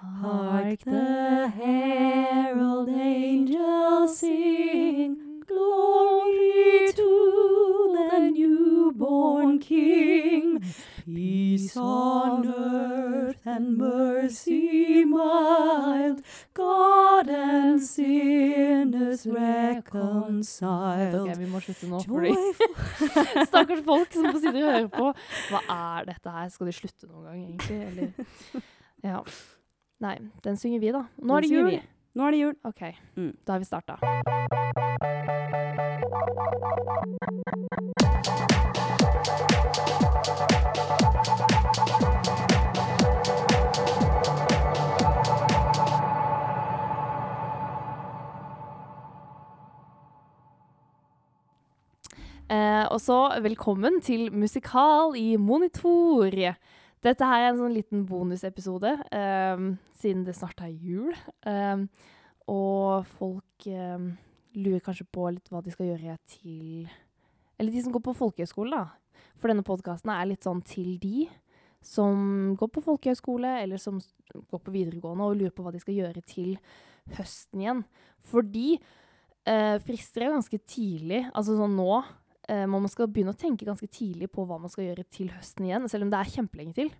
Hark the herald angels sing, glory to the newborn King. Peace on earth and mercy mild, God and sinners reconciled. Ok, vi må slutte nå, fordi stakkars folk som sitter og hører på. Hva er dette her? Skal de slutte noen gang, egentlig? Eller Ja. Nei, den synger vi, da. Nå er det jul. vi. Nå er det jul. OK, Mm. da har vi starta. Eh, og så velkommen til musikal i monitor. Dette her er en sånn liten bonusepisode, um, siden det snart er jul. Um, og folk um, lurer kanskje på litt hva de skal gjøre til Eller de som går på folkehøyskole, da. For denne podkasten er litt sånn til de som går på folkehøyskole, eller som går på videregående og lurer på hva de skal gjøre til høsten igjen. Fordi eh, frister er ganske tidlig, altså sånn nå. Eh, man skal begynne å tenke ganske tidlig på hva man skal gjøre til høsten igjen, selv om det er kjempelenge til.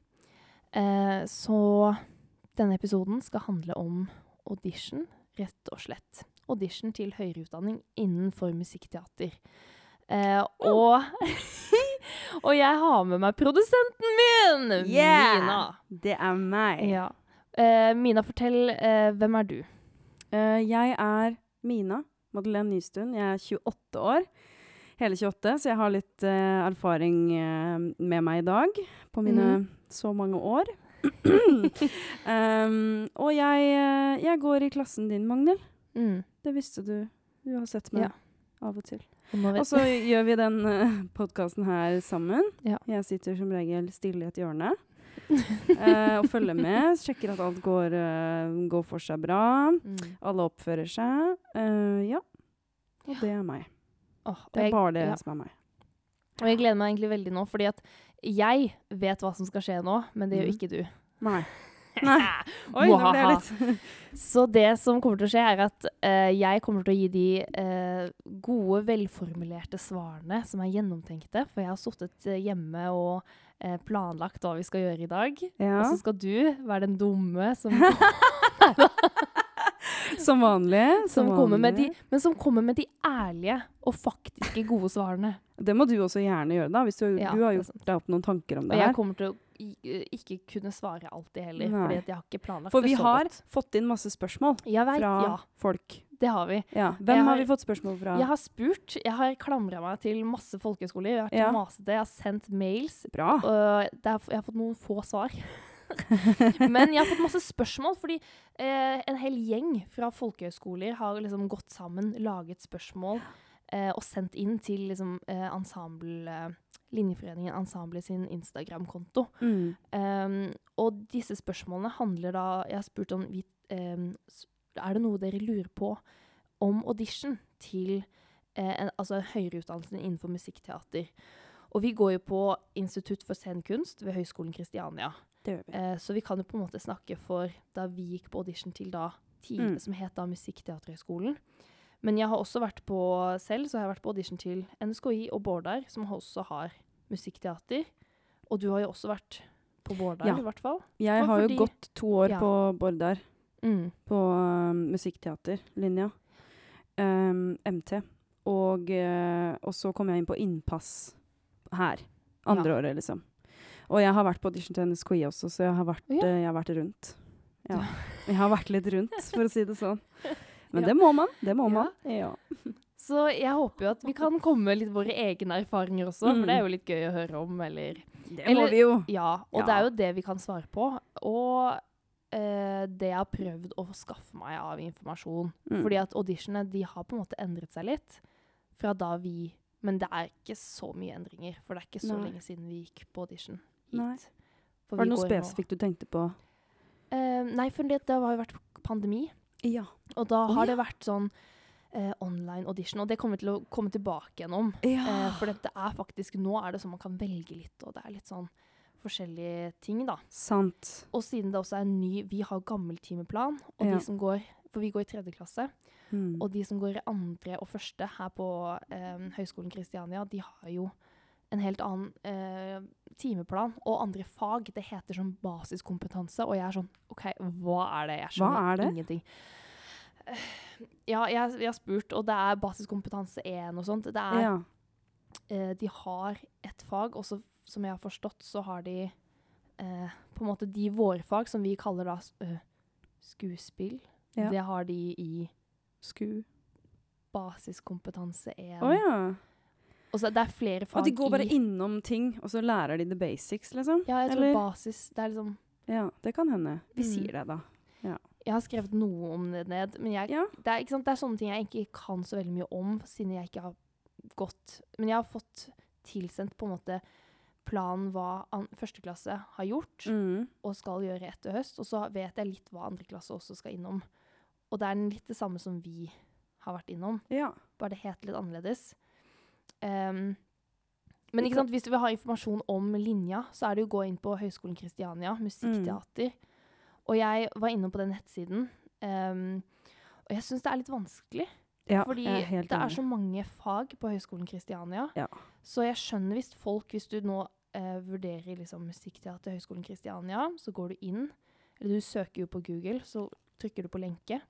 Eh, så denne episoden skal handle om audition, rett og slett. Audition til høyere utdanning innenfor musikkteater. Eh, og, og jeg har med meg produsenten min, Yeah! Mina. Det er meg. Ja. Uh, Mina, fortell, Uh, hvem er du? Uh, jeg er Mina Madeleine Nystuen. Jeg er 28 år. Hele 28, så jeg har litt uh, erfaring uh, med meg i dag på mine mm. så mange år. um, og jeg, eh, jeg går i klassen din, Magnhild. Mm. Det visste du. Du har sett meg Ja. av og til. Og så gjør vi den uh, podkasten her sammen. Ja. Jeg sitter som regel stille i et hjørne uh, og følger med. Sjekker at alt går, uh, går for seg bra. Mm. Alle oppfører seg. Uh, ja. Og det er meg. Åh, Det er jeg- bare det ja. som er meg. Og jeg gleder meg egentlig veldig nå, fordi at jeg vet hva som skal skje nå, men det gjør Mhm. ikke du. Nei. Nei. Oi, nå ble jeg litt Så det som kommer til å skje, er at uh, jeg kommer til å gi de uh, gode, velformulerte svarene som er gjennomtenkte. For jeg har sittet eh, hjemme og planlagt hva vi skal gjøre i dag. Ja, Og så skal du være den dumme som, som vanlig. som Som kommer med de, men som kommer med de ærlige og faktiske gode svarene. Det må du også gjerne gjøre, da. Hvis du, Ja, du har gjort deg opp noen tanker om Og her. jeg kommer til å eh, ikke kunne svare alltid heller, Nei. fordi jeg har ikke planlagt det For det vi så har godt. fått inn masse spørsmål vet, fra ja. folk. Det har vi. Ja. Hvem har har- vi fått spørsmål fra? Jeg har spurt, jeg har klamra meg til masse folkehøyskoler. Jeg har vært Ja. masete, jeg har sendt mails. Bra. Det er, jeg har fått noen få svar. Men jeg har fått masse spørsmål, fordi eh, en hel gjeng fra folkehøyskoler har liksom gått sammen, laget spørsmål eh, og sendt inn til liksom, eh, ensemble, Linjeforeningen Ensemble sin Instagram-konto. Mm. Um, og disse spørsmålene handler da Jeg har spurt om vi, um, Er det noe dere lurer på om audition til eh, en, altså en høyere utdannelse innenfor musikkteater? Og vi går jo på Institutt for scenekunst ved Høgskolen Kristiania. Det gjør vi. Eh, så vi kan jo på en måte snakke for da vi gikk på audition til da tidlig, Mm. som het da Musikkteaterhøgskolen. Men jeg har også vært på selv, så har jeg vært på audition til NSKI og Bårdar, som også har musikkteater. Og du har jo også vært på Bårdar, Ja. i hvert fall. Jeg for- har jo gått to år Ja. på Bårdar, Mm. på uh, musikkteaterlinja. Um, MT. Og, uh, og så kom jeg inn på innpass her. Andre Ja. året, liksom. Og jeg har vært på audition til NSKI også, så jeg har vært, Ja. eh, jeg har vært rundt. Ja. Jeg har vært litt rundt, for å si det sånn. Men det må man. Det må man. Ja. Så jeg håper jo at vi kan komme med litt våre egne erfaringer også, Mm. for det er jo litt gøy å høre om, eller Det Eller- må vi jo. Ja, og Ja. det er jo det vi kan svare på. Og eh, det jeg har prøvd å skaffe meg av informasjon. Mm. Fordi at auditionene de har på en måte endret seg litt fra da vi Men det er ikke så mye endringer, for det er ikke så Nei. lenge siden vi gikk på audition hit. Var det noe spesifikt du tenkte på? Uh, nei, for det, det har jo vært pandemi. Ja. Og da har har ja. det vært sånn uh, online audition, og det kommer vi til å komme tilbake igjen om. ja. Uh, for dette er faktisk Nå er det sånn man kan velge litt, og det er litt sånn forskjellige ting, da. Sant. Og siden det også er en ny Vi har gammel timeplan, og Ja. de som går For vi går i tredje klasse. Mm. Og de som går i andre og første her på eh, Høgskolen Kristiania, de har jo en helt annen eh, timeplan og andre fag. Det heter sånn basiskompetanse, og jeg er sånn OK, hva er det? Jeg skjønner er det? ingenting. Eh, Ja, jeg, jeg har spurt, og det er basiskompetanse 1 og sånt. Det er, ja. eh, de har et fag, og så, som jeg har forstått, så har de eh, på en måte de vårfag som vi kaller da eh, skuespill. Ja. Det har de i Sku. basiskompetanse 1. Å ja. Og så det er flere fag Og de går bare i innom ting, og så lærer de the basics, liksom? Ja, jeg tror Eller? basis Det er liksom Ja, det kan hende. Vi Mm. sier det, da. Jeg har skrevet noe om det ned, men jeg, Ja. det, er, sant, det er sånne ting jeg ikke kan så veldig mye om, siden jeg ikke har gått Men jeg har fått tilsendt på en måte planen hva an, første klasse har gjort Mm. og skal gjøre etter høst, og så vet jeg litt hva andre klasse også skal innom. Og det er litt det samme som vi har vært innom, ja. bare det heter litt annerledes. Ehm, men ikke sant, hvis du vil ha informasjon om linja, så er det jo å gå inn på Høgskolen Kristiania, Mm. musikkteater. Og jeg var innom på den nettsiden, um, og jeg syns det er litt vanskelig. ja fordi det er enig. så mange fag på Høgskolen Kristiania. Ja. Så jeg skjønner hvis folk, hvis du nå eh, vurderer liksom musikkteater Høgskolen Kristiania, så går du inn, eller du søker jo på Google, så trykker du på lenke.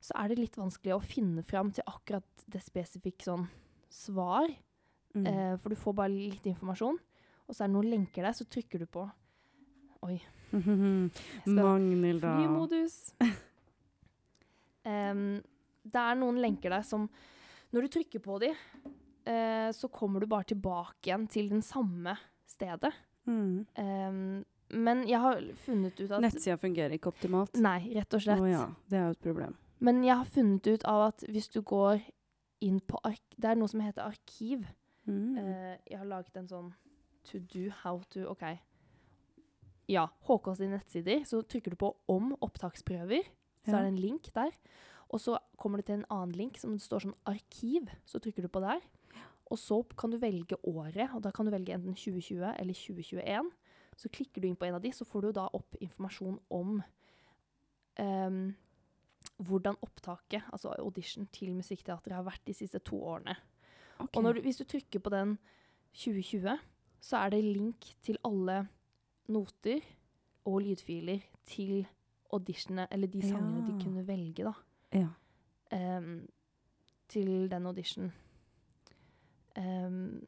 Så er det litt vanskelig å finne fram til akkurat det spesifikke sånn svar. Mm. Eh, for du får bare litt informasjon. Og så er det noen lenker der, så trykker du på Oi. Magnhild, da. Flymodus. um, det er noen lenker der som Når du trykker på de, eh, så kommer du bare tilbake igjen til den samme stedet. Mm. Um, men jeg har funnet ut at Nettsida fungerer ikke optimalt. Nei, rett og slett. slett. ja, det er jo et problem. Men jeg har funnet ut av at hvis du går inn på ark... Det er noe som heter arkiv. Mm. Eh, jeg har laget en sånn to do, how to OK. Ja, HK sine nettsider. Så trykker du på 'om opptaksprøver', så Ja. er det en link der. Og så kommer du til en annen link som det står sånn 'arkiv'. Så trykker du på der. Og så kan du velge året, og da kan du velge enten 2020 eller 2021. Så klikker du inn på en av de, så får du da opp informasjon om ehm, hvordan opptaket, altså audition til Musikkteatret, har vært de siste to årene. Okay. Og når du, hvis du trykker på den 2020, så er det link til alle noter og lydfiler til auditionene, eller de sangene Ja. de kunne velge, da, Ja. Um, til den auditionen. Um,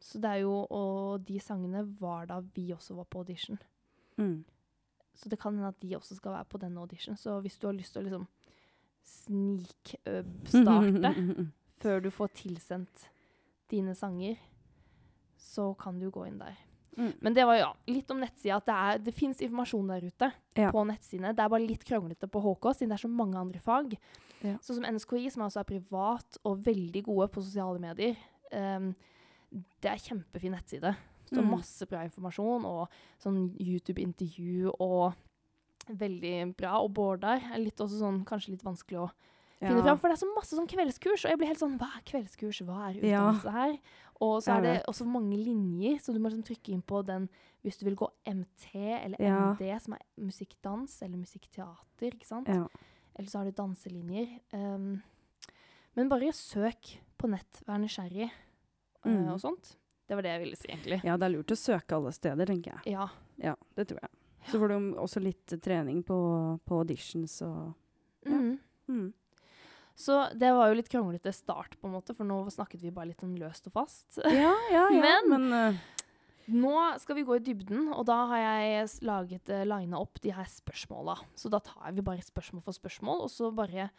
så det er jo Og de sangene var da vi også var på audition. Mm. Så det kan hende at de også skal være på den audition. Så hvis du har lyst til å liksom snikstarte før du får tilsendt dine sanger, så kan du gå inn der. Mm. Men det var ja, litt om nettsida. At det, er, det fins informasjon der ute Ja. på nettsidene. Det er bare litt kronglete på HK, siden det er så mange andre fag. Ja. Sånn som NSKI, som altså er privat og veldig gode på sosiale medier. Um, det er kjempefin nettside. Så Mm. masse bra informasjon og sånn YouTube-intervju og veldig bra. Og Bård der er litt også sånn, kanskje litt vanskelig å finne Ja. fram, for det er så masse sånn kveldskurs, og jeg blir helt sånn Hva er kveldskurs? Hva er Ja. her? Og så er det også mange linjer, så du må liksom trykke inn på den hvis du vil gå MT eller Ja. MD, som er musikkdans eller musikkteater, ikke sant? Eller så har du danselinjer. Um, men bare søk på nett, vær nysgjerrig uh, Mm. og sånt. Det var det jeg ville si, egentlig. ja, det er lurt å søke alle steder, tenker jeg. Ja. Ja, det tror jeg. Så får du også litt trening på, på auditions og Ja. Mm. mm. Så det var jo litt kronglete start, på en måte, for nå snakket vi bare litt om løst og fast. Ja, ja, ja. Men- Men, uh, Nå skal vi gå i dybden, og da har jeg laget, uh, lina opp de her spørsmåla. Så da tar vi bare spørsmål for spørsmål, og så bare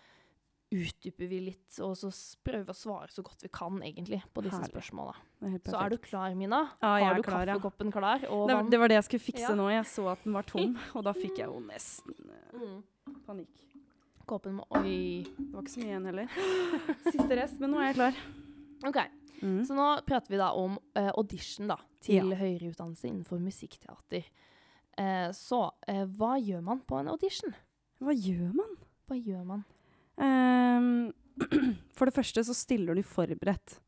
utdyper vi litt, og så prøver vi å svare så godt vi kan, egentlig, på disse Herlig. spørsmåla. Så er du klar, Mina? Ja, har du klar, ja. kaffekoppen klar? Og Det, det var det jeg skulle fikse Ja. nå. Jeg så at den var tom, og da fikk jeg jo nesten eh, Mm. panikk. Kåpen må Oi. Det var ikke så mye igjen heller. Siste rest, men nå er jeg klar. OK. Mm. Så nå prater vi da om uh, audition da, til Ja. høyere utdannelse innenfor musikkteater. Uh, så uh, hva gjør man på en audition? Hva gjør man? Hva gjør man? Ehm, for det første så stiller du forberedt.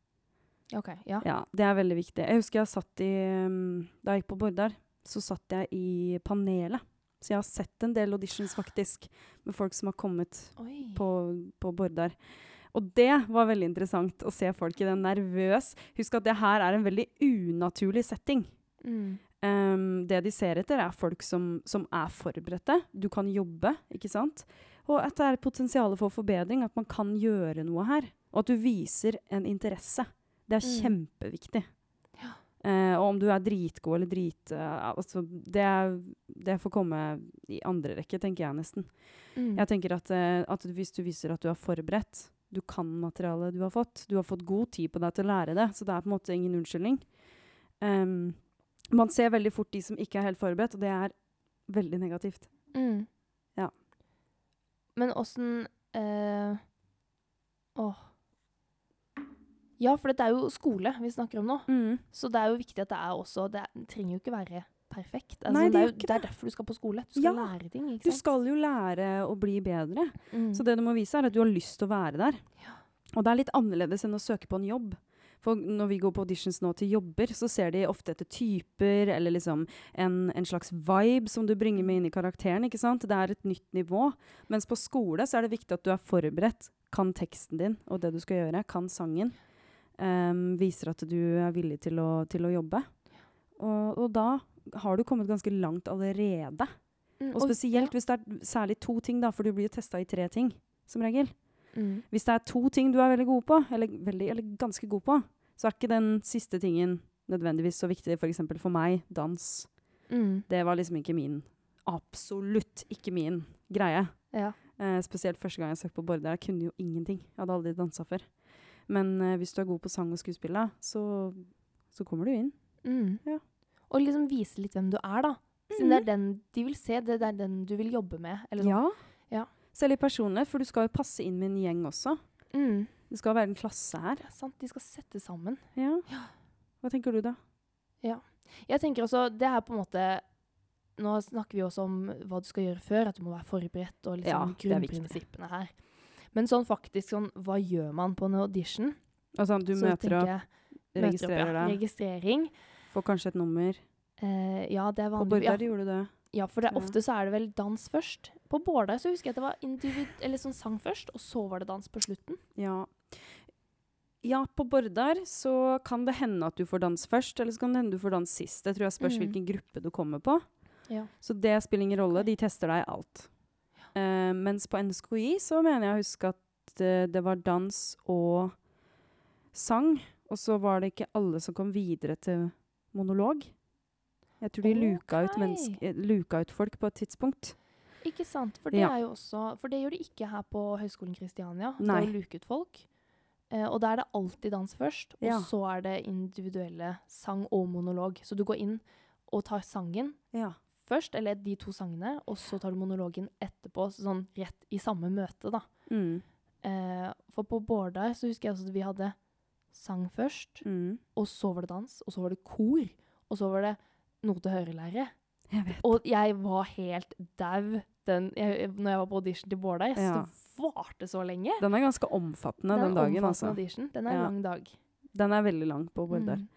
OK, ja. Ja, det er veldig viktig. Jeg husker jeg satt i um, Da jeg gikk på Bordar, så satt jeg i panelet. Så jeg har sett en del auditions, faktisk, med folk som har kommet Oi. på, på Bordar. Og det var veldig interessant å se folk i den nervøs. Husk at det her er en veldig unaturlig setting. Mm. Um, det de ser etter, er folk som, som er forberedte. Du kan jobbe, ikke sant? Og at det er potensial for forbedring, at man kan gjøre noe her. Og at du viser en interesse. Det er Mm. kjempeviktig. Ja. Eh, og om du er dritgod eller drit... Uh, altså, det, det får komme i andre rekke, tenker jeg nesten. Mm. Jeg tenker at, uh, at hvis du viser at du er forberedt, du kan materialet du har fått, du har fått god tid på deg til å lære det, så det er på en måte ingen unnskyldning. Um, man ser veldig fort de som ikke er helt forberedt, og det er veldig negativt. Mm. Ja. Men åssen eh, Åh. Ja, for dette er jo skole vi snakker om nå. Så det er jo viktig at det er også Det, er, trenger jo ikke være perfekt. Altså, Nei, det er jo, det er derfor du skal på skole. Du skal Ja, lære ting. Du skal jo lære å bli bedre, Mm. så det du må vise er at du har lyst til å være der. Ja. Og det er litt annerledes enn å søke på en jobb. For når vi går på auditions nå til jobber, så ser de ofte etter typer, eller liksom en, en slags vibe som du bringer med inn i karakteren, ikke sant? Det er et nytt nivå. Mens på skole så er det viktig at du er forberedt, kan teksten din og det du skal gjøre, kan sangen. Um, viser at du er villig til å, til å jobbe. Og, og da har du kommet ganske langt allerede. Mm, Og spesielt hvis det er særlig to ting, da, for du blir jo testa i tre ting, som regel. Mm. Hvis det er to ting du er veldig god på, eller, veldig, eller ganske god på, så er ikke den siste tingen nødvendigvis så viktig. For eksempel for meg, dans. Mm. Det var liksom ikke min Absolutt ikke min greie. Ja. Eh, spesielt første gang jeg søkte på Border. Jeg kunne jo ingenting. Jeg hadde aldri dansa før. Men eh, hvis du er god på sang og skuespill, så, så kommer du inn. Mm. Ja. Og liksom vise litt hvem du er, da. Siden det er den de vil se, det er den du vil jobbe med. Eller sånn. Ja. Ja. Selv i personlighet, for du skal jo passe inn med en gjeng også. Mm. Det skal være en klasse her. Det er sant, de skal sette sammen. Ja. Hva tenker du, da? Jeg tenker også, det er på en måte Nå snakker vi også om hva du skal gjøre før, at du må være forberedt, og liksom er grunnprinsippene her. Men sånn faktisk, sånn, hva gjør man på en audition? Altså, du Så møter opp, jeg, møter opp, registrerer ja. deg, Registrering. får kanskje et nummer. Eh, ja, det er På vanlig. Bordar Ja, gjorde du det. Ja, for det, ofte så er det vel dans først. På Bårdøy så husker jeg at det var individ, eller sånn sang først, og så var det dans på slutten. Ja. Ja, på Bordar så kan det hende at du får dans først, eller så kan det hende du får dans sist. Det tror jeg spørs mm. hvilken gruppe du kommer på. Ja. Så det spiller ingen rolle, de tester deg alt. alt. Uh, mens på NSKI så mener jeg å huske at uh, det var dans og sang, og så var det ikke alle som kom videre til monolog. Jeg tror de luka, ut menneske, eh, luka ut folk på et tidspunkt. Ikke sant? For det Ja. også For det gjør de ikke her på Høgskolen Kristiania. Det er å luke ut folk. Eh, og da er det alltid dans først, og Ja. så er det individuelle sang og monolog. Så du går inn og tar sangen Ja. først, eller de to sangene, og så tar du monologen etterpå, sånn rett i samme møte, da. Mm. Eh, for på Bårdar så husker jeg også at vi hadde sang først, Mm. og så var det dans, og så var det kor, og så var det noe til hørelære. Jeg vet. Og jeg var helt dau den, jeg, når jeg var på audition til synes Ja. det varte så lenge. Den er ganske omfattende, er den dagen. omfattende Altså. audition. Den er Ja. en lang dag. Den er veldig lang på Bordar. Mm.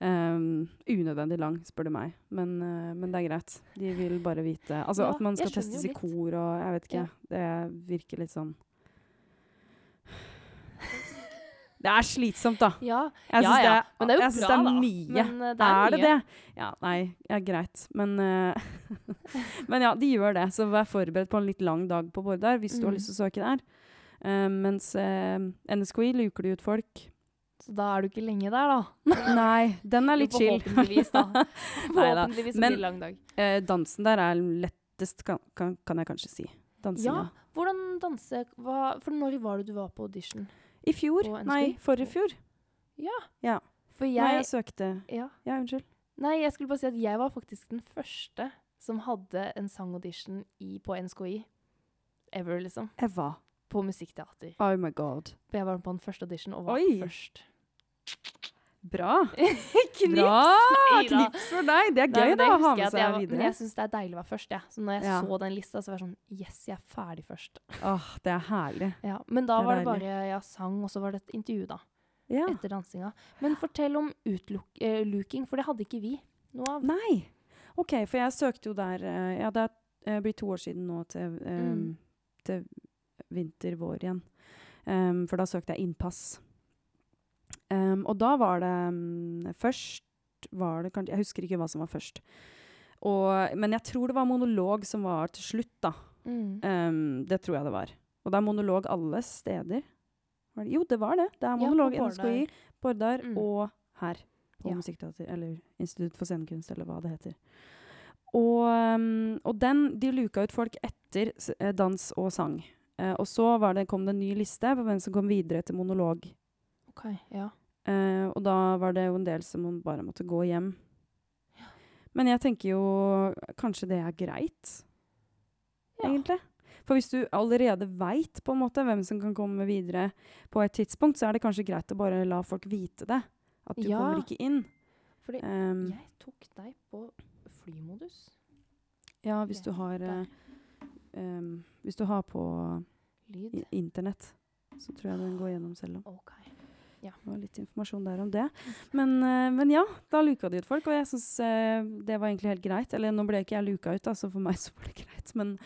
Um, unødvendig lang, spør du meg. Men, uh, men det er greit. De vil bare vite Altså Ja, at man skal testes i kor og jeg vet ikke. Ja. Det virker litt sånn Det er slitsomt, da. Ja, Jeg syns ja. det, Men det er jo bra, det er mye. Men uh, det er, er det mye. det? Ja, nei, ja, greit. Men, uh, men ja, de gjør det. Så vær forberedt på en litt lang dag på Vårdar hvis du har Mm. lyst til å søke der. Uh, mens NSKI luker de ut folk. Så da er du ikke lenge der, da. Nei, den er litt chill. Forhåpentligvis, da. Forhåpentligvis blir det lang dag. Dansen der er lettest, kan, kan, kan jeg kanskje si. Dansinga. Ja, hvordan danse hva, For når var det du var på audition? I fjor. Nei, forrige fjor. For Nei, jeg jeg søkte ja. Ja, unnskyld. Nei, jeg skulle bare si at jeg var faktisk den første som hadde en sangaudition i, på NSKI. Ever, liksom. Eva. På musikkteater. Oh my god. For jeg var på den første audition og var Oi. først. Bra. Knips! Bra! Knips for deg. Det er Nei, gøy men da, å ha med seg jeg var- videre. jeg syns det er deilig å være først, Ja. Så når jeg Ja. så den lista, så var jeg sånn Yes, jeg er ferdig først. Åh, det er herlig. Ja, Men da Det var det deilig. bare jeg sang, og så var det et intervju, da. Ja. Etter dansinga. Men fortell om utluking, for det hadde ikke vi noe av. Nei. OK, for jeg søkte jo der uh, Ja, det er eh, blir to år siden nå til, eh, Mm. til vinter-vår igjen. Um, for da søkte jeg innpass. Og da var det mm, Først var det kanskje Jeg husker ikke hva som var først. Og, men jeg tror det var monolog som var til slutt, da. Mm. Um, det tror jeg det var. Og det er monolog alle steder. Det? Jo, det var det. Det er Ja, på monolog. NSKI, Bårdar Mm. og her på Ja. Musikkteater, eller Institutt for scenekunst, eller hva det heter. Og, um, og den, de luka ut folk etter eh, dans og sang. Eh, og så var det, kom det en ny liste på hvem som kom videre til monolog. OK. Ja. Eh, og da var det jo en del som bare måtte gå hjem. Men jeg tenker jo kanskje det er greit, Ja. egentlig. For hvis du allerede veit hvem som kan komme videre på et tidspunkt, så er det kanskje greit å bare la folk vite det. At du Ja. kommer ikke inn. Fordi Um, jeg tok deg på flymodus. ja, hvis du har um, Hvis du har på internett, så tror jeg den går gjennom selv om. OK. Det var litt informasjon der om det. Men, eh, men ja, da luka de ut folk, og jeg syns eh, det var egentlig helt greit. Eller nå ble ikke jeg luka ut, da, så for meg så var det greit, men,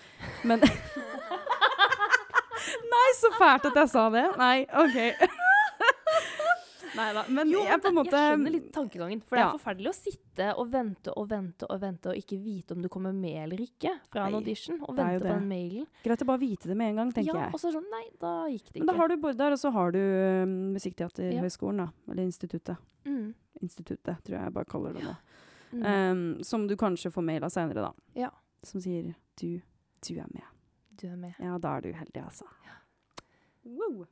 men Nei, så fælt at jeg sa det! Nei, OK. Nei da. Men Jo, jeg måte jeg skjønner litt tankegangen. For det er Ja. forferdelig å sitte og vente og vente og vente og ikke vite om du kommer med eller ikke fra en audition. Og vente på den mailen. Greit å bare vite det med en gang, tenker ja, jeg. Og så sånn Nei, da gikk det ikke. Men da har du Bårdar, og så har du um, Musikkteaterhøgskolen, da. Eller instituttet. Mm. Instituttet, tror jeg jeg bare kaller det nå. Mm. Um, som du kanskje får mail av seinere, da. Ja. Som sier du, du er med. du er med. Ja, da er du heldig, altså. Wow.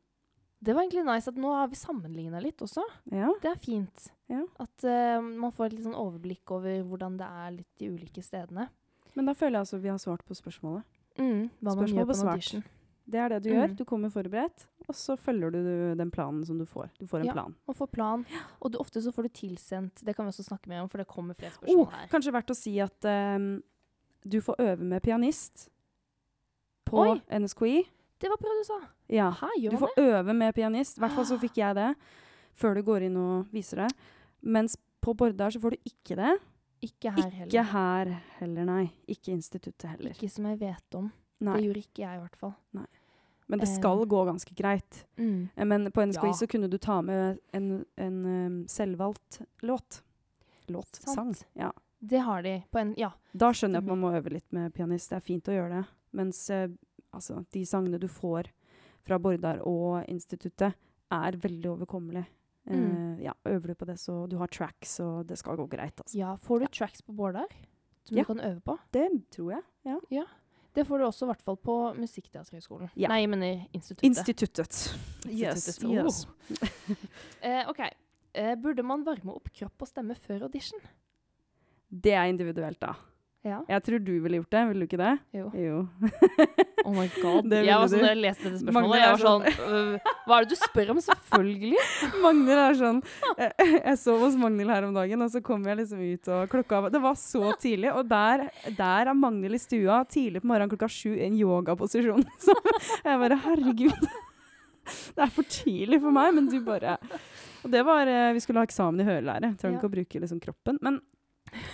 Det var egentlig nice at nå har vi sammenligna litt også. Ja. Det er fint. Ja. At uh, man får et litt sånn overblikk over hvordan det er litt de ulike stedene. Men da føler jeg altså vi har svart på spørsmålet. Mm, hva man gjør på en audition. Det er det du Mm. gjør. Du kommer forberedt, og så følger du den planen som du får. Du får en Ja. plan. Man får plan, og du, ofte så får du tilsendt Det kan vi også snakke mer om, for det kommer flere Oh, spørsmål her. kanskje verdt å si at um, du får øve med pianist på Oi. NSKI. Det var bra du sa. Ja. Hæ, Du gjør får det? øve med pianist. I hvert fall så fikk jeg det før du går inn og viser det. Mens på Bordar så får du ikke det. Ikke her Ikke heller. her heller, nei. Ikke instituttet heller. Ikke som jeg vet om. Nei. Det gjorde ikke jeg, i hvert fall. Men det Eh. skal gå ganske greit. Mm. Eh, Men på NSKI Ja. så kunne du ta med en, en um, selvvalgt låt. Låt. Sant. Sang. Ja. Det har de på en Ja. Da skjønner jeg at man må øve litt med pianist. Det er fint å gjøre det. Mens eh, altså, de sangene du får fra Bordar og instituttet, er veldig overkommelige. Mm. Uh, ja, øver du på det, så du har tracks, og det skal gå greit. Altså. ja. Får du tracks på Bordar som Ja. du kan øve på? Det tror jeg. Ja. Det får du også i hvert fall på Musikkteaterhøgskolen. Ja. Nei, jeg mener instituttet. Instituttet. Yes. Yes. Eh, OK. Eh, burde man varme opp kropp og stemme før audition? Det er individuelt, da. Ja. Jeg tror du ville gjort det, ville du ikke det? Jo. Jo. Oh my god. Det jeg var sånn da jeg leste dette spørsmålet. Magner Jeg var sånn øh, Hva er det du spør om? Selvfølgelig. Magnhild er sånn Jeg, jeg sov hos Magnhild her om dagen, og så kom jeg liksom ut, og klokka Det var så tidlig, og der, der er Magnhild i stua tidlig på morgenen klokka sju i en yogaposisjon. Så jeg bare Herregud. Det er for tidlig for meg, men du bare Og det var eh, Vi skulle ha eksamen i hørelære. Trenger Ja. ikke å bruke liksom kroppen. Men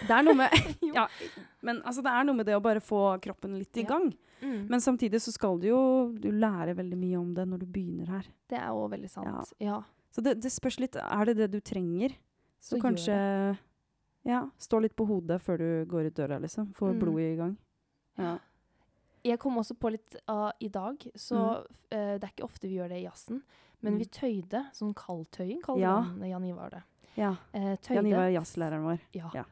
det er noe med Ja, men altså, det er noe med det å bare få kroppen litt i Ja. gang. Mm. Men samtidig så skal du jo Du lære veldig mye om det når du begynner her. Det er jo veldig sant. Ja. Så det, det spørs litt. Er det det du trenger? Så, Så kanskje Ja, stå litt på hodet før du går ut døra, liksom. Få Mm. blodet i gang. Ja. Jeg kom også på litt av i dag, så eh, det er ikke ofte vi gjør det i jazzen. Men Mm. vi tøyde, sånn kaldtøying kaller Ja. Jan Ivar det. ja. Eh, Jan. Ivar er jazzlæreren vår. Ja. Ja.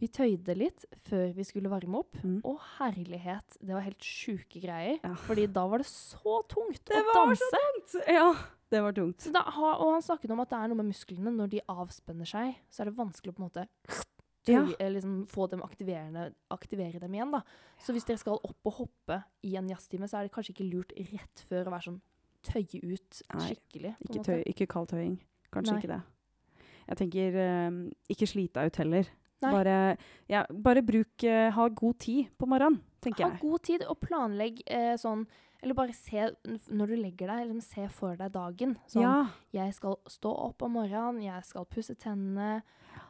Vi tøyde litt før vi skulle varme opp. Mm. Å herlighet, det var helt sjuke greier. Ja. Fordi da var det så tungt Det å var så tungt! Ja, det var tungt. Så da, og han snakket om at det er noe med musklene. Når de avspenner seg, så er det vanskelig å på en måte Ja. tøye, eh, liksom, få dem aktivere dem igjen. da. Så hvis dere skal opp og hoppe i en jazztime, så er det kanskje ikke lurt rett før å være sånn tøye ut skikkelig. Nei, Ikke, tøy, ikke kald tøying. Kanskje Nei. ikke det. Jeg tenker eh, ikke slite deg ut heller. Bare, ja, bare bruk uh, Ha god tid på morgenen, tenker Ha jeg. god tid og planlegg uh, sånn Eller bare se når du legger deg, liksom, se for deg dagen. Sånn Ja. Jeg skal stå opp om morgenen, jeg skal pusse tennene.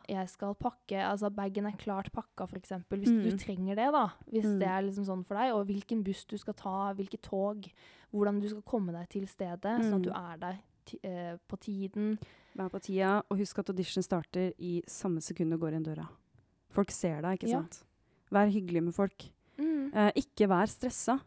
jeg skal pakke Altså bagen er klart pakka, f.eks. Hvis Mm. du trenger det, da. Hvis Mm. det er liksom sånn for deg. Og hvilken buss du skal ta, hvilket tog. Hvordan du skal komme deg til stedet, sånn at du Mm. er der eh, på tiden. Vær på tida, og husk at audition starter i samme sekund du går inn døra. Folk ser deg, ikke Ja. sant? Vær hyggelig med folk. Mm. Eh, ikke vær stressa.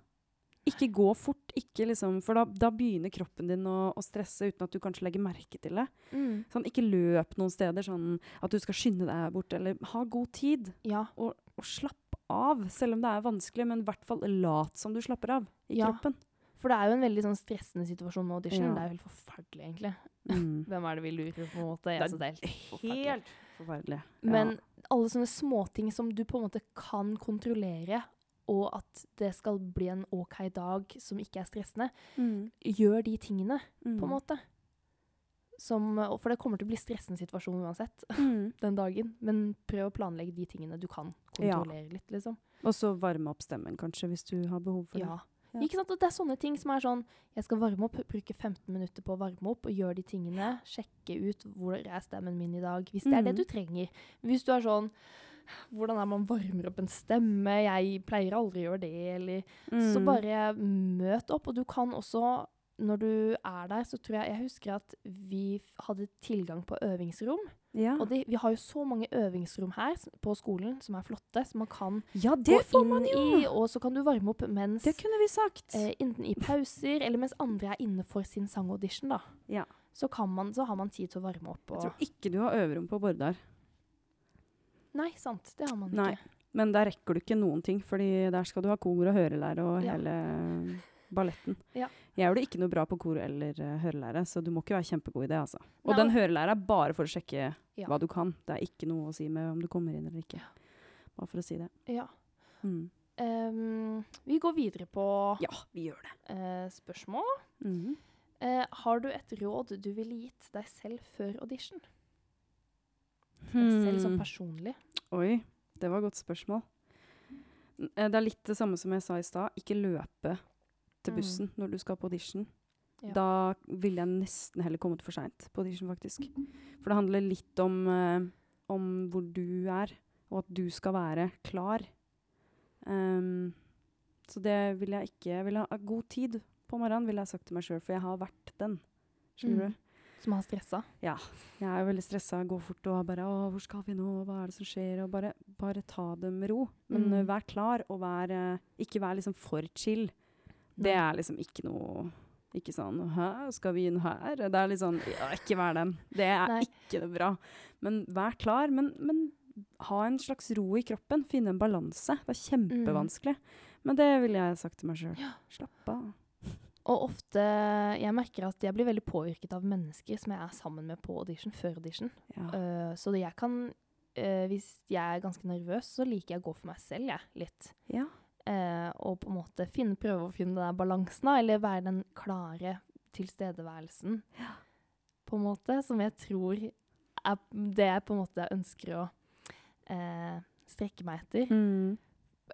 Ikke gå fort, ikke liksom, for da, da begynner kroppen din å, å stresse uten at du kanskje legger merke til det. Mm. Sånn, ikke løp noen steder sånn at du skal skynde deg bort, eller ha god tid. Ja. Og, og slapp av, selv om det er vanskelig, men i hvert fall lat som du slapper av i Ja. kroppen. For det er jo en veldig sånn stressende situasjon med audition. Ja. Det er jo helt forferdelig, egentlig. Mm. Hvem er det vi lurer på, en måte? Det Jeg det er helt forferdelig. Ja. Men alle sånne småting som du på en måte kan kontrollere, og at det skal bli en OK dag som ikke er stressende, mm. gjør de tingene, Mm. på en måte. Som, for det kommer til å bli stressende situasjon uansett Mm. den dagen. Men prøv å planlegge de tingene du kan Ja. kontrollere litt, liksom. Og så varme opp stemmen, kanskje, hvis du har behov for Ja. Ja. Ikke sant? Og det er sånne ting som er sånn Jeg skal varme opp, bruke 15 minutter på å varme opp og gjøre de tingene. Sjekke ut hvor er stemmen min i dag, hvis det er det du trenger. Hvis du er sånn Hvordan er man varmer opp en stemme? Jeg pleier aldri å gjøre det, eller. Mm. Så bare møt opp. Og du kan også, når du er der, så tror jeg Jeg husker at vi hadde tilgang på øvingsrom. Ja. Og de, vi har jo så mange øvingsrom her på skolen som er flotte, som man kan ja, gå får inn man jo! i, og så kan du varme opp mens Det kunne vi sagt. eh, enten i pauser, eller mens andre er inne for sin sangaudition, da. Ja. Så, man, så har man tid til å varme opp. Jeg tror ikke du har øverom på Bordar. Nei, sant. Det har man Nei. ikke. Men der rekker du ikke noen ting, fordi der skal du ha kor og hørelære og Ja. hele balletten. Ja. Jeg det ikke noe bra på kor eller uh, hørelære, så du må ikke være kjempegod i det. altså. Og Nei, den hørelæra er bare for å sjekke Ja. hva du kan. Det er ikke noe å si med om du kommer inn eller ikke. Bare for å si det. Ja. Mm. Um, vi går videre på Ja, vi gjør det. Uh, spørsmål. Mm -hmm. uh, har du et råd du ville gitt deg selv før audition? Deg selv som Hmm. personlig. Oi, det var et godt spørsmål. Det er litt det samme som jeg sa i stad. Ikke løpe til Mm. bussen når du skal på audition. Ja. Da ville jeg nesten heller kommet for seint på audition, faktisk. For det handler litt om, uh, om hvor du er, og at du skal være klar. Um, så det vil jeg ikke Jeg vil ha god tid på morgenen, ville jeg sagt til meg sjøl, for jeg har vært den. Skjønner Mm. du? Som har stressa. Ja. Jeg er veldig stressa, går fort og bare 'Å, hvor skal vi nå? Hva er det som skjer?' Og bare, bare ta det med ro. Men Mm. eh, vær klar, og vær, eh, ikke vær liksom for chill. Det er liksom ikke noe Ikke sånn 'Hæ, skal vi inn her?' Det er litt sånn ja, Ikke vær den. Det er Nei. ikke det bra. Men vær klar. Men, men ha en slags ro i kroppen. Finne en balanse. Det er kjempevanskelig. Men det ville jeg sagt til meg sjøl. Ja. Slapp av. Og ofte Jeg merker at jeg blir veldig påvirket av mennesker som jeg er sammen med på audition før audition. Ja. Uh, så det jeg kan uh, Hvis jeg er ganske nervøs, så liker jeg å gå for meg selv, jeg, litt. ja. Eh, og på en måte finne, prøve å finne den balansen, eller være den klare tilstedeværelsen, på en måte, som jeg tror er det jeg på en måte ønsker å eh, strekke meg etter. Mm.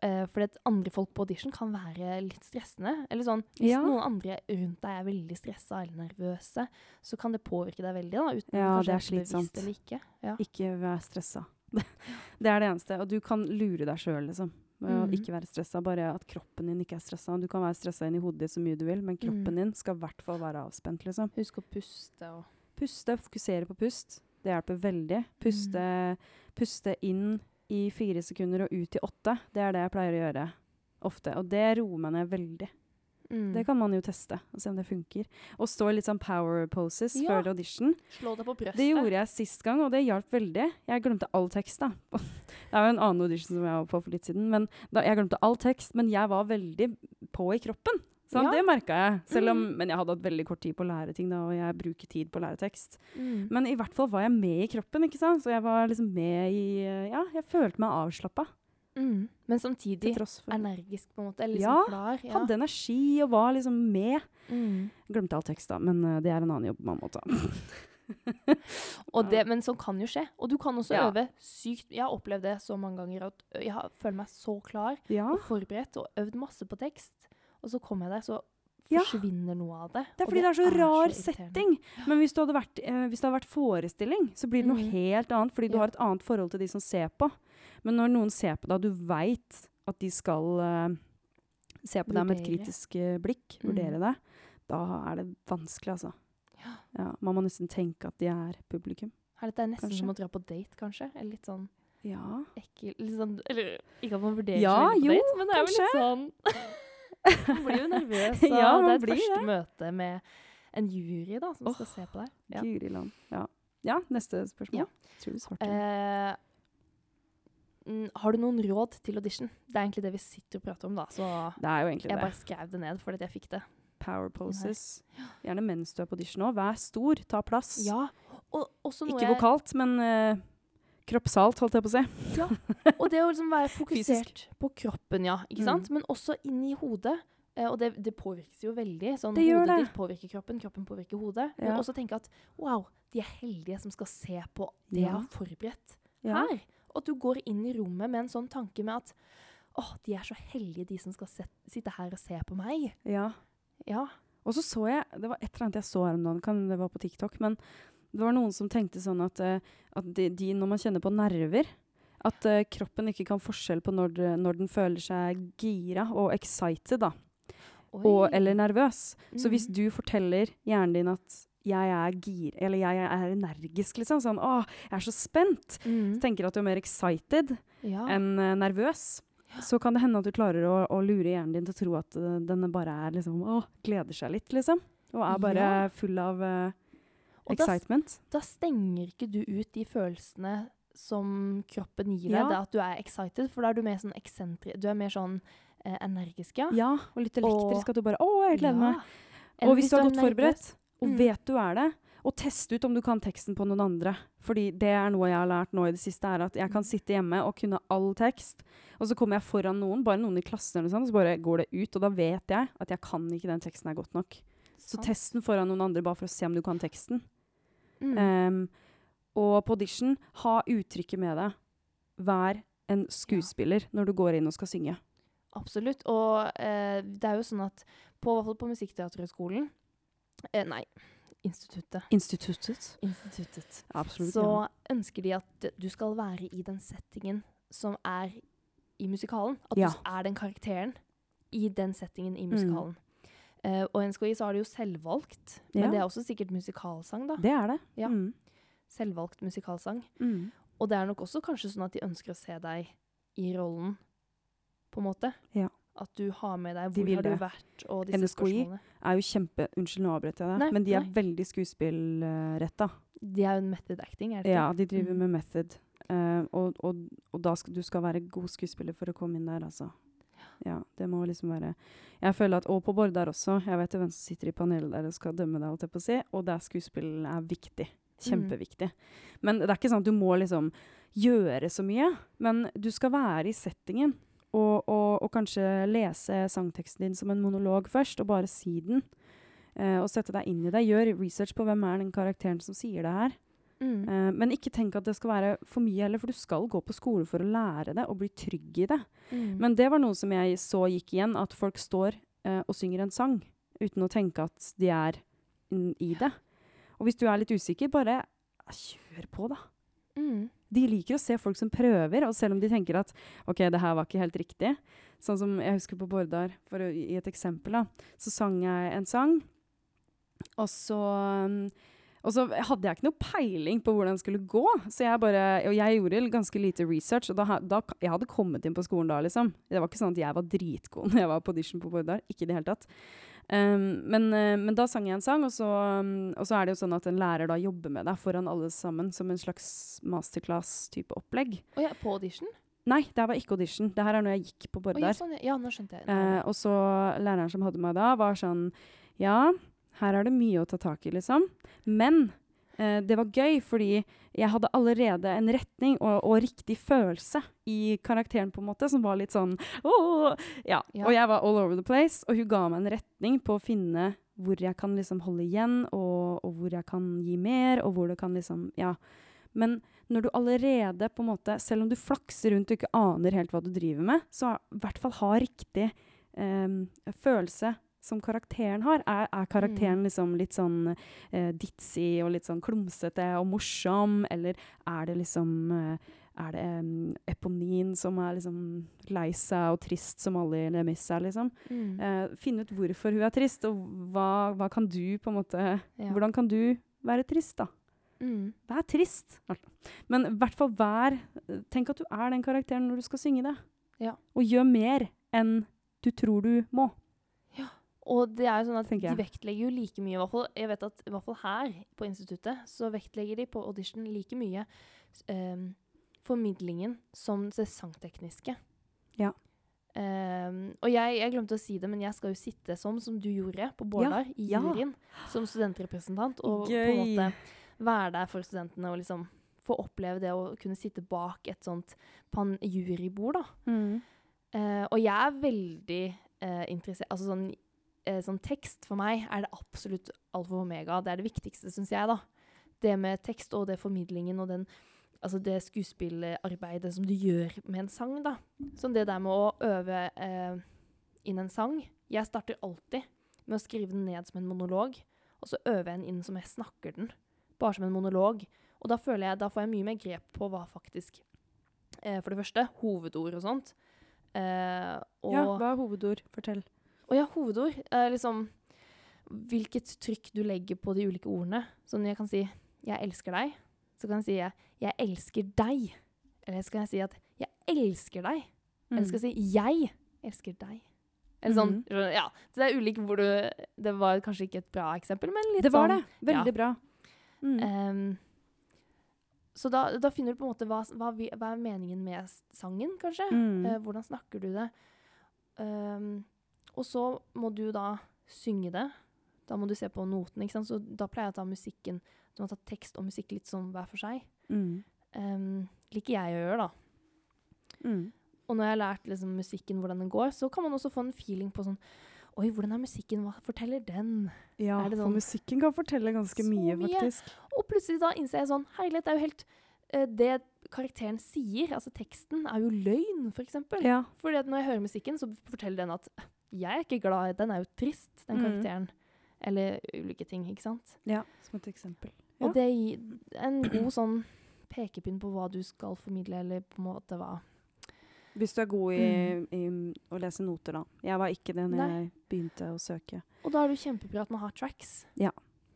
Eh, fordi at andre folk på audition kan være litt stressende. Eller sånn, Hvis Ja. noen andre rundt deg er veldig stressa eller nervøse, så kan det påvirke deg veldig. da, uten Ja, det er slitsomt. Ikke. Ja. Ikke vær stressa. det er det eneste. Og du kan lure deg sjøl, liksom. Mhm. ikke være stressa. Bare at kroppen din ikke er stressa. Du kan være stressa inn i hodet ditt så mye du vil, men kroppen mm. din skal i hvert fall være avspent, liksom. Husk å puste og Puste, fokusere på pust. Det hjelper veldig. Puste, puste inn i fire sekunder og ut i åtte. Det er det jeg pleier å gjøre ofte. Og det roer meg ned veldig. Mm. Det kan man jo teste og se om det funker. Og stå i litt sånn power poses Ja. før audition. Slå deg på brøstet. Det gjorde jeg sist gang, og det hjalp veldig. Jeg glemte all tekst, da. Det er jo en annen audition som jeg var på for litt siden. Men da, jeg glemte all tekst, men jeg var veldig på i kroppen. Ja. Det merka jeg. Om, mm. Men jeg hadde hatt veldig kort tid på å lære ting, da, og jeg bruker tid på å lære tekst. Mm. Men i hvert fall var jeg med i kroppen, ikke sant? så jeg var liksom med i Ja, jeg følte meg avslappa. Mm. Men samtidig energisk, på en måte. Liksom Ja, klar. Ja. Hadde energi og var liksom med. Mm. Glemte all tekst, da, men eh, det er en annen jobb man må ta. Og det, men sånn kan jo skje. Og du kan også Ja. øve sykt Jeg har opplevd det så mange ganger at jeg har, føler meg så klar ja. og forberedt og øvd masse på tekst. Og så kommer jeg der, så forsvinner noe av det. Det er fordi det er så rar så setting. Men hvis, vært, eh, hvis det hadde vært forestilling, så blir det noe mm. helt annet. Fordi du har et annet forhold til de som ser på. Men når noen ser på deg, og du veit at de skal uh, se på deg med et kritisk uh, blikk, mm. vurdere deg, da er det vanskelig, altså. Ja. Ja, man må nesten tenke at de er publikum. Her, dette er nesten Kanskje. som å dra på date, kanskje. Eller litt sånn Ja. ekkel litt sånn, Eller ikke at man vurderer Ja, seg på jo, date, men det er jo litt sånn Man blir jo nervøs, og Ja, det er et første det. møte med en jury da, som skal se på deg. Ja. Ja. ja, neste spørsmål. Ja. Tror du svarte. Eh, har du noen råd til audition? Det er egentlig det vi sitter og prater om, da. Så jeg det. bare skrev det ned fordi jeg fikk det. Power poses. Gjerne mens du er på audition òg. Vær stor, ta plass. Ja, og Ikke vokalt, men uh, kroppsalt, holdt jeg på å si. Og det å liksom være fokusert på kroppen, ja. Ikke Mm. Men også inni hodet. Eh, og det, det påvirkes jo veldig. Sånn, Det gjør hodet det. ditt påvirker kroppen, kroppen påvirker hodet. Men også tenke at wow, de er heldige som skal se på det jeg har forberedt Ja. her. Og at du går inn i rommet med en sånn tanke med at åh, de er så heldige, de som skal sitte her og se på meg. ja. Ja. Og så så jeg Det var et eller annet jeg så her om dagen, kan det var på TikTok, men det var noen som tenkte sånn at, eh, at de, de, når man kjenner på nerver At uh, kroppen ikke kan forskjell på når, når den føler seg gira og excited, da. Og, eller nervøs. Så hvis du forteller hjernen din at jeg er gir, eller jeg er energisk, liksom, sånn å, jeg er så spent, Mm. så tenker at du er mer excited ja. enn uh, nervøs, så kan det hende at du klarer å, å lure hjernen din til å tro at uh, denne bare er liksom, å, gleder seg litt, liksom. Og er bare Ja. full av uh, excitement. da, da stenger ikke du ut de følelsene som kroppen gir deg. Ja. Det at du er excited, for da er du mer sånn eksentri... Du er mer sånn energisk, ja. Ja, og litt elektrisk, at du bare, å, jeg gleder meg. Og hvis du er godt forberedt, og Mm. vet du er det, og teste ut om du kan teksten på noen andre. Fordi det er noe jeg har lært nå i det siste, er at jeg kan sitte hjemme og kunne all tekst, og så kommer jeg foran noen, bare noen i klassen eller sånt, og så bare går det ut, og da vet jeg at jeg kan ikke den teksten her godt nok. Så Sant. test den foran noen andre bare for å se om du kan teksten. Mm. Um, og på audition, ha uttrykket med deg. Vær en skuespiller når du går inn og skal synge. Absolutt. Og eh, det er jo sånn at på, på Musikkteaterhøgskolen eh, Nei, instituttet. Instituttet. Instituttet. Absolutt. Så ja. ønsker de at du skal være i den settingen som er i musikalen. At Ja. du er den karakteren i den settingen i Mm. musikalen. Eh, og i NSKI så er det jo selvvalgt, men Ja. det er også sikkert musikalsang, da. Det er det. Ja. Mm. Selvvalgt musikalsang. Mm. Og det er nok også kanskje sånn at de ønsker å se deg i rollen, på en måte. Ja. At du har med deg hvor de har du vært, og disse NSKI spørsmålene. er jo kjempe Unnskyld, nå avbrøt jeg deg. Men de er nei. veldig skuespillretta. De er jo en method acting, er det ikke? Ja, de driver Mhm. med method. Uh, og, og, og da skal du skal være god skuespiller for å komme inn der, altså. Ja, det må liksom være Jeg føler at Og på Bårdar også. Jeg vet jo hvem som sitter i panelet der og skal dømme deg, holdt jeg på å si. Og der skuespill er viktig. Kjempeviktig. Men det er ikke sånn at du må liksom gjøre så mye. Men du skal være i settingen. Og, og, og kanskje lese sangteksten din som en monolog først, og bare si den. Eh, og sette deg inn i det. Gjør research på hvem er den karakteren som sier det her. Mm. Eh, men ikke tenk at det skal være for mye heller, for du skal gå på skole for å lære det og bli trygg i det. Mm. Men det var noe som jeg så gikk igjen, at folk står eh, og synger en sang uten å tenke at de er i det. Og hvis du er litt usikker, bare eh, kjør på, da. Mm. De liker å se folk som prøver, og selv om de tenker at OK, det her var ikke helt riktig. Sånn som jeg husker på Bårdar, for å gi et eksempel, da. Så sang jeg en sang, og så og så hadde jeg ikke noe peiling på hvordan det skulle gå. Så jeg bare, og jeg gjorde ganske lite research. Og da, da, jeg hadde kommet inn på skolen da, liksom. Det var ikke sånn at jeg var dritgod når jeg var på audition på Bordar. Ikke i det hele tatt. Um, men, uh, men da sang jeg en sang, og så, um, og så er det jo sånn at en lærer da jobber med deg foran alle sammen som en slags masterclass-type opplegg. Og ja, på audition? Nei, det her var ikke audition. Det her er når jeg gikk på Å, ja, sånn, ja, nå skjønte jeg. Uh, og så læreren som hadde meg da, var sånn Ja, her er det mye å ta tak i, liksom. Men eh, det var gøy, fordi jeg hadde allerede en retning og, og riktig følelse i karakteren, på en måte, som var litt sånn Åh! Ja. Ja. Og jeg var all over the place, og hun ga meg en retning på å finne hvor jeg kan liksom holde igjen, og, og hvor jeg kan gi mer, og hvor det kan liksom Ja. Men når du allerede, på en måte, selv om du flakser rundt og ikke aner helt hva du driver med, så i hvert fall ha riktig eh, følelse, som karakteren har? Er, er karakteren Mm. liksom litt sånn eh, ditzy og litt sånn klumsete og morsom, eller er det liksom eh, er det um, Eponin som er liksom lei seg og trist som alle i Lemis er, liksom? Mm. Eh, finne ut hvorfor hun er trist, og hva, hva kan du på en måte Ja. Hvordan kan du være trist, da? Mm. Vær trist. Men i hvert fall vær Tenk at du er den karakteren når du skal synge det. Ja. Og gjør mer enn du tror du må. Og det er jo sånn at de vektlegger jo like mye, i hvert fall, jeg vet at i hvert fall her på instituttet, så vektlegger de på audition like mye um, formidlingen som det sangtekniske. Ja. Um, og jeg, jeg glemte å si det, men jeg skal jo sitte som, som du gjorde på Bårdar, i ja. som studentrepresentant, og på en måte være der for studentene og liksom få oppleve det å kunne sitte bak et sånt jurybord, da. Uh, og jeg er veldig uh, interessert Altså sånn, eh, sånn tekst for meg er det absolutt alfa og omega. Det er det viktigste, syns jeg, da. Det med tekst og det formidlingen og den Altså det skuespillerarbeidet som du gjør med en sang, da. Sånn det der med å øve eh, inn en sang. Jeg starter alltid med å skrive den ned som en monolog, og så øver jeg den inn som jeg snakker den. Bare som en monolog. Og da føler jeg, da får jeg mye mer grep på hva faktisk eh, For det første, hovedord og sånt. Eh, og, Ja, hva er hovedord? Fortell. Og ja, hovedord er liksom hvilket trykk du legger på de ulike ordene. Sånn jeg kan si 'jeg elsker deg', så kan jeg si 'jeg, elsker deg'. Eller så kan jeg si at 'jeg elsker deg'. Eller skal jeg si 'jeg elsker deg'. Eller sånn, ja. Så det er ulik hvor du Det var kanskje ikke et bra eksempel, men litt sånn. Det var sånn. det. Veldig bra. Mm. Um, så da, da finner du på en måte hva, hva, vi, hva er meningen med sangen, kanskje. Mm. Uh, hvordan snakker du det? Ehm, og så må du da synge det. Da må du se på noten. ikke sant? Så da pleier jeg å ta musikken Du må ta tekst og musikk litt sånn hver for seg. Mm. Um, liker jeg å gjøre, da. Mm. Og når jeg har lært liksom, musikken hvordan den går, så kan man også få en feeling på sånn Oi, hvordan er musikken? Hva forteller den? Ja, det for sånn- musikken kan fortelle ganske mye, mye. faktisk. Og plutselig da innser jeg sånn Herlighet, det er jo helt uh, Det karakteren sier, altså teksten, er jo løgn, for eksempel. Ja. Fordi at når jeg hører musikken, så forteller den at jeg er ikke glad, den er jo trist, den Mm. karakteren. Eller ulike ting, ikke sant? ja, som et eksempel. Ja. Og det gir en god sånn pekepinn på hva du skal formidle, eller på en måte hva Hvis du er god i, i å lese noter, da. Jeg var ikke det når Mm. Jeg begynte å søke. Og da er det kjempebra at man har tracks Ja.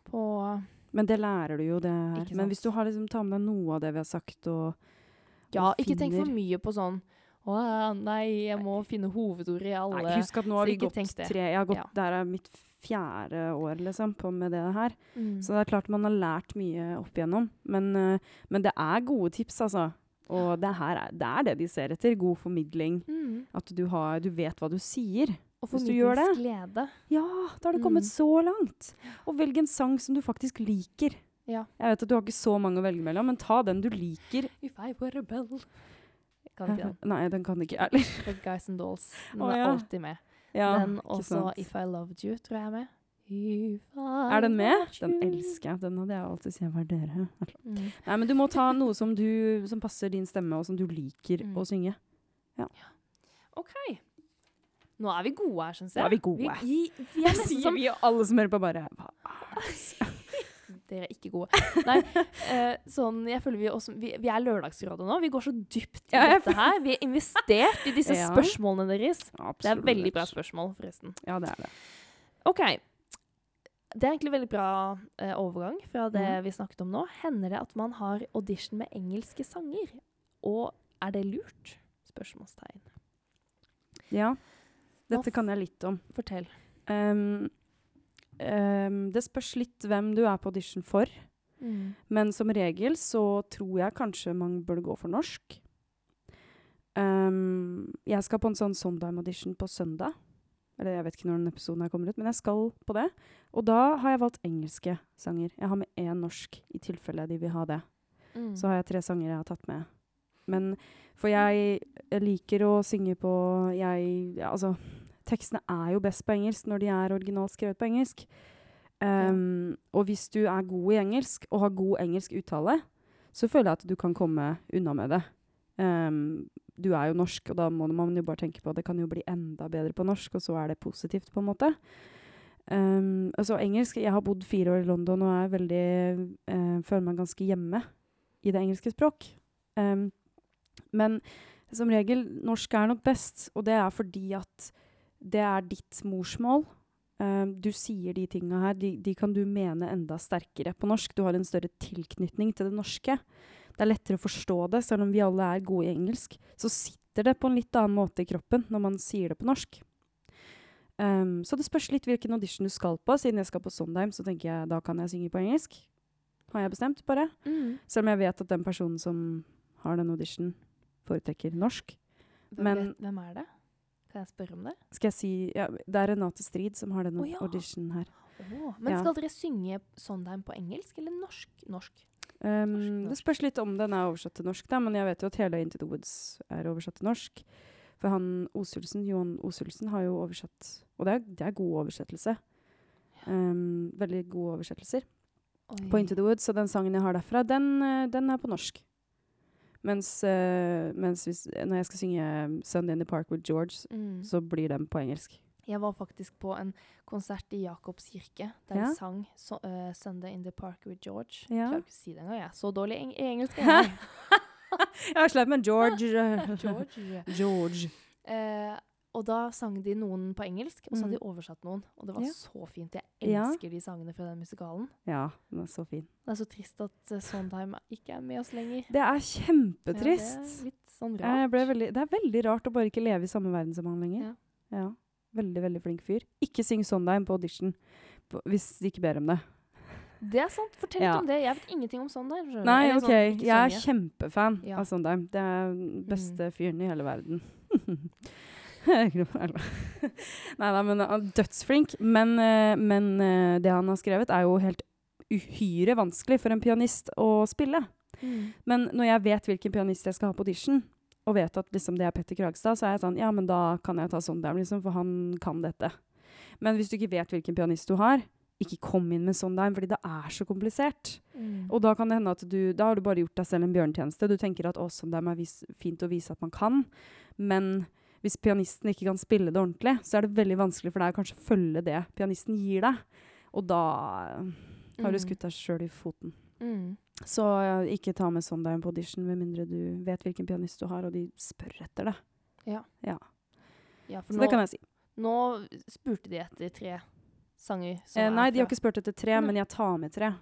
på Men det lærer du jo, det her. Men hvis du har liksom, tar med deg noe av det vi har sagt, og Ja, ikke ikke tenk for mye på sånn Å nei, jeg må finne hovedord i alle Nei, husk at nå har vi gått tre Jeg har gått, Ja. Der er mitt fjerde år liksom, på med det her. Mm. Så det er klart man har lært mye opp igjennom. Men, eh, men det er gode tips, altså. Og det, her er, det er det de ser etter. God formidling. Mm. At du, har, du vet hva du sier. Og formidlingsglede. Ja, da har du kommet Mm. så langt. Og velg en sang som du faktisk liker. Ja. Jeg vet at du har ikke så mange å velge mellom, men ta den du liker. If I were a bell. Kan ikke den. Nei, den kan ikke jeg heller. For Guys and Dolls. Den Å, er alltid med. Ja, den og også. If I Loved You, tror jeg er med. Er den med? Den elsker jeg. Den hadde jeg alltid siden jeg var dere. Mm. Nei, men du må ta noe som, du, som passer din stemme, og som du liker Mm. å synge. OK. Nå er vi gode her, syns jeg. Nå er vi gode. Vi, vi, vi er nesten som vi, og alle som hører på, bare hva er det? Dere er ikke gode. Nei, eh, sånn, jeg føler vi, også, vi, vi er Lørdagsrådet nå. Vi går så dypt i Ja, dette her. Vi er investert i disse Ja. spørsmålene deres. Det er veldig bra spørsmål, forresten. Ja, det er det. OK. Det er egentlig veldig bra eh, overgang fra det mm. vi snakket om nå. Hender det at man har audition med engelske sanger? Og er det lurt? Spørsmålstegn. Ja. Dette kan jeg litt om. Fortell. Um, um, det spørs litt hvem du er på audition for. Men som regel så tror jeg kanskje man burde gå for norsk. Um, jeg skal på en sånn Sondheim-audition på søndag. Eller jeg vet ikke når den episoden her kommer ut, men jeg skal på det. Og da har jeg valgt engelske sanger. Jeg har med én norsk, i tilfelle de vil ha det. Mm. Så har jeg tre sanger jeg har tatt med. Men For jeg, jeg liker å synge på jeg, ja, Altså, tekstene er jo best på engelsk når de er originalt skrevet på engelsk. Um, Og hvis du er god i engelsk og har god engelsk uttale, så føler jeg at du kan komme unna med det. Um, du er jo norsk, og da må man jo bare tenke på at det kan jo bli enda bedre på norsk, og så er det positivt, på en måte. Um, altså engelsk Jeg har bodd fire år i London og er veldig uh, føler meg ganske hjemme i det engelske språk. Um, men som regel, norsk er nok best, og det er fordi at det er ditt morsmål. Uh, du sier de tinga her, de, de, kan du mene enda sterkere på norsk. Du har en større tilknytning til det norske. Det er lettere å forstå det, selv om vi alle er gode i engelsk. Så sitter det på en litt annen måte i kroppen når man sier det på norsk. Um, så det spørs litt hvilken audition du skal på. Siden jeg skal på Sondheim, så tenker jeg da kan jeg synge på engelsk. Har jeg bestemt, bare. Mm. Selv om jeg vet at den personen som har den auditionen, foretrekker norsk. Hvem, Men- vet, hvem er det? Kan jeg spørre om det? Skal jeg si ja, Det er Renate Strid som har den oh, ja. auditionen her. Oh, men skal dere synge Sondheim på engelsk eller norsk? Norsk. Um, Norsk, det spørs litt om den er oversatt til norsk, da, men jeg vet jo at hele Into the Woods er oversatt til norsk. For han Osulsen, Johan Osulsen har jo oversatt Og det er, det er god oversettelse. Um, veldig gode oversettelser Oi. på Into the Woods, så den sangen jeg har derfra, den, eh, den er på norsk. Mens, uh, mens hvis, når jeg skal synge 'Sunday in the Park with George', Mm. så blir den på engelsk. Jeg var faktisk på en konsert i Jakobs kirke, der Ja. de sang so, uh, 'Sunday in the Park with George'. Ja. Klarer ikke å si det engang. Jeg er så dårlig eng engelsk. jeg. Har slett med George. George. George. Eh, og da sang de noen på engelsk, og så hadde Mm. de oversatt noen. Og det var Ja. så fint. Jeg Ja. elsker de sangene fra den musikalen. Ja, den er så fin. Det er så trist at uh, Sondheim ikke er med oss lenger. Det er Ja, kjempetrist. det er litt sånn rart. veldig, det er veldig rart å bare ikke leve i samme verden som han lenger. Ja. Veldig, veldig flink fyr. Ikke syng Sondheim på audition på, hvis de ikke ber om det. Det er sant. Fortell Ja. litt om det. Jeg vet ingenting om Sondheim. Nei, Eller OK. sånn, jeg er kjempefan Ja. av Sondheim. Det er den beste fyren i hele verden. Nei da, men han er dødsflink. Men, eh, men eh, det han har skrevet, er jo helt uhyre vanskelig for en pianist å spille. Mm. Men når jeg vet hvilken pianist jeg skal ha på audition, og vet at liksom, det er Petter Kragstad, så er jeg sånn Ja, men da kan jeg ta Sondheim, liksom, for han kan dette. Men hvis du ikke vet hvilken pianist du har, ikke kom inn med Sondheim, fordi det er så komplisert. Mm. Og da kan det hende at du Da har du bare gjort deg selv en bjørnetjeneste. Du tenker at å, Sondheim er vis fint å vise at man kan, men hvis pianisten ikke kan spille det ordentlig, så er det veldig vanskelig for deg å kanskje følge det pianisten gir deg. Og da har du Mm. skutt deg sjøl i foten. Mm. Så ja, ikke ta med Sondheim på audition med mindre du vet hvilken pianist du har, og de spør etter det. Ja, for Så nå, det kan jeg si. nå spurte de etter tre sanger. Eh, nei, de har ikke spurt etter tre, men jeg tar med tre.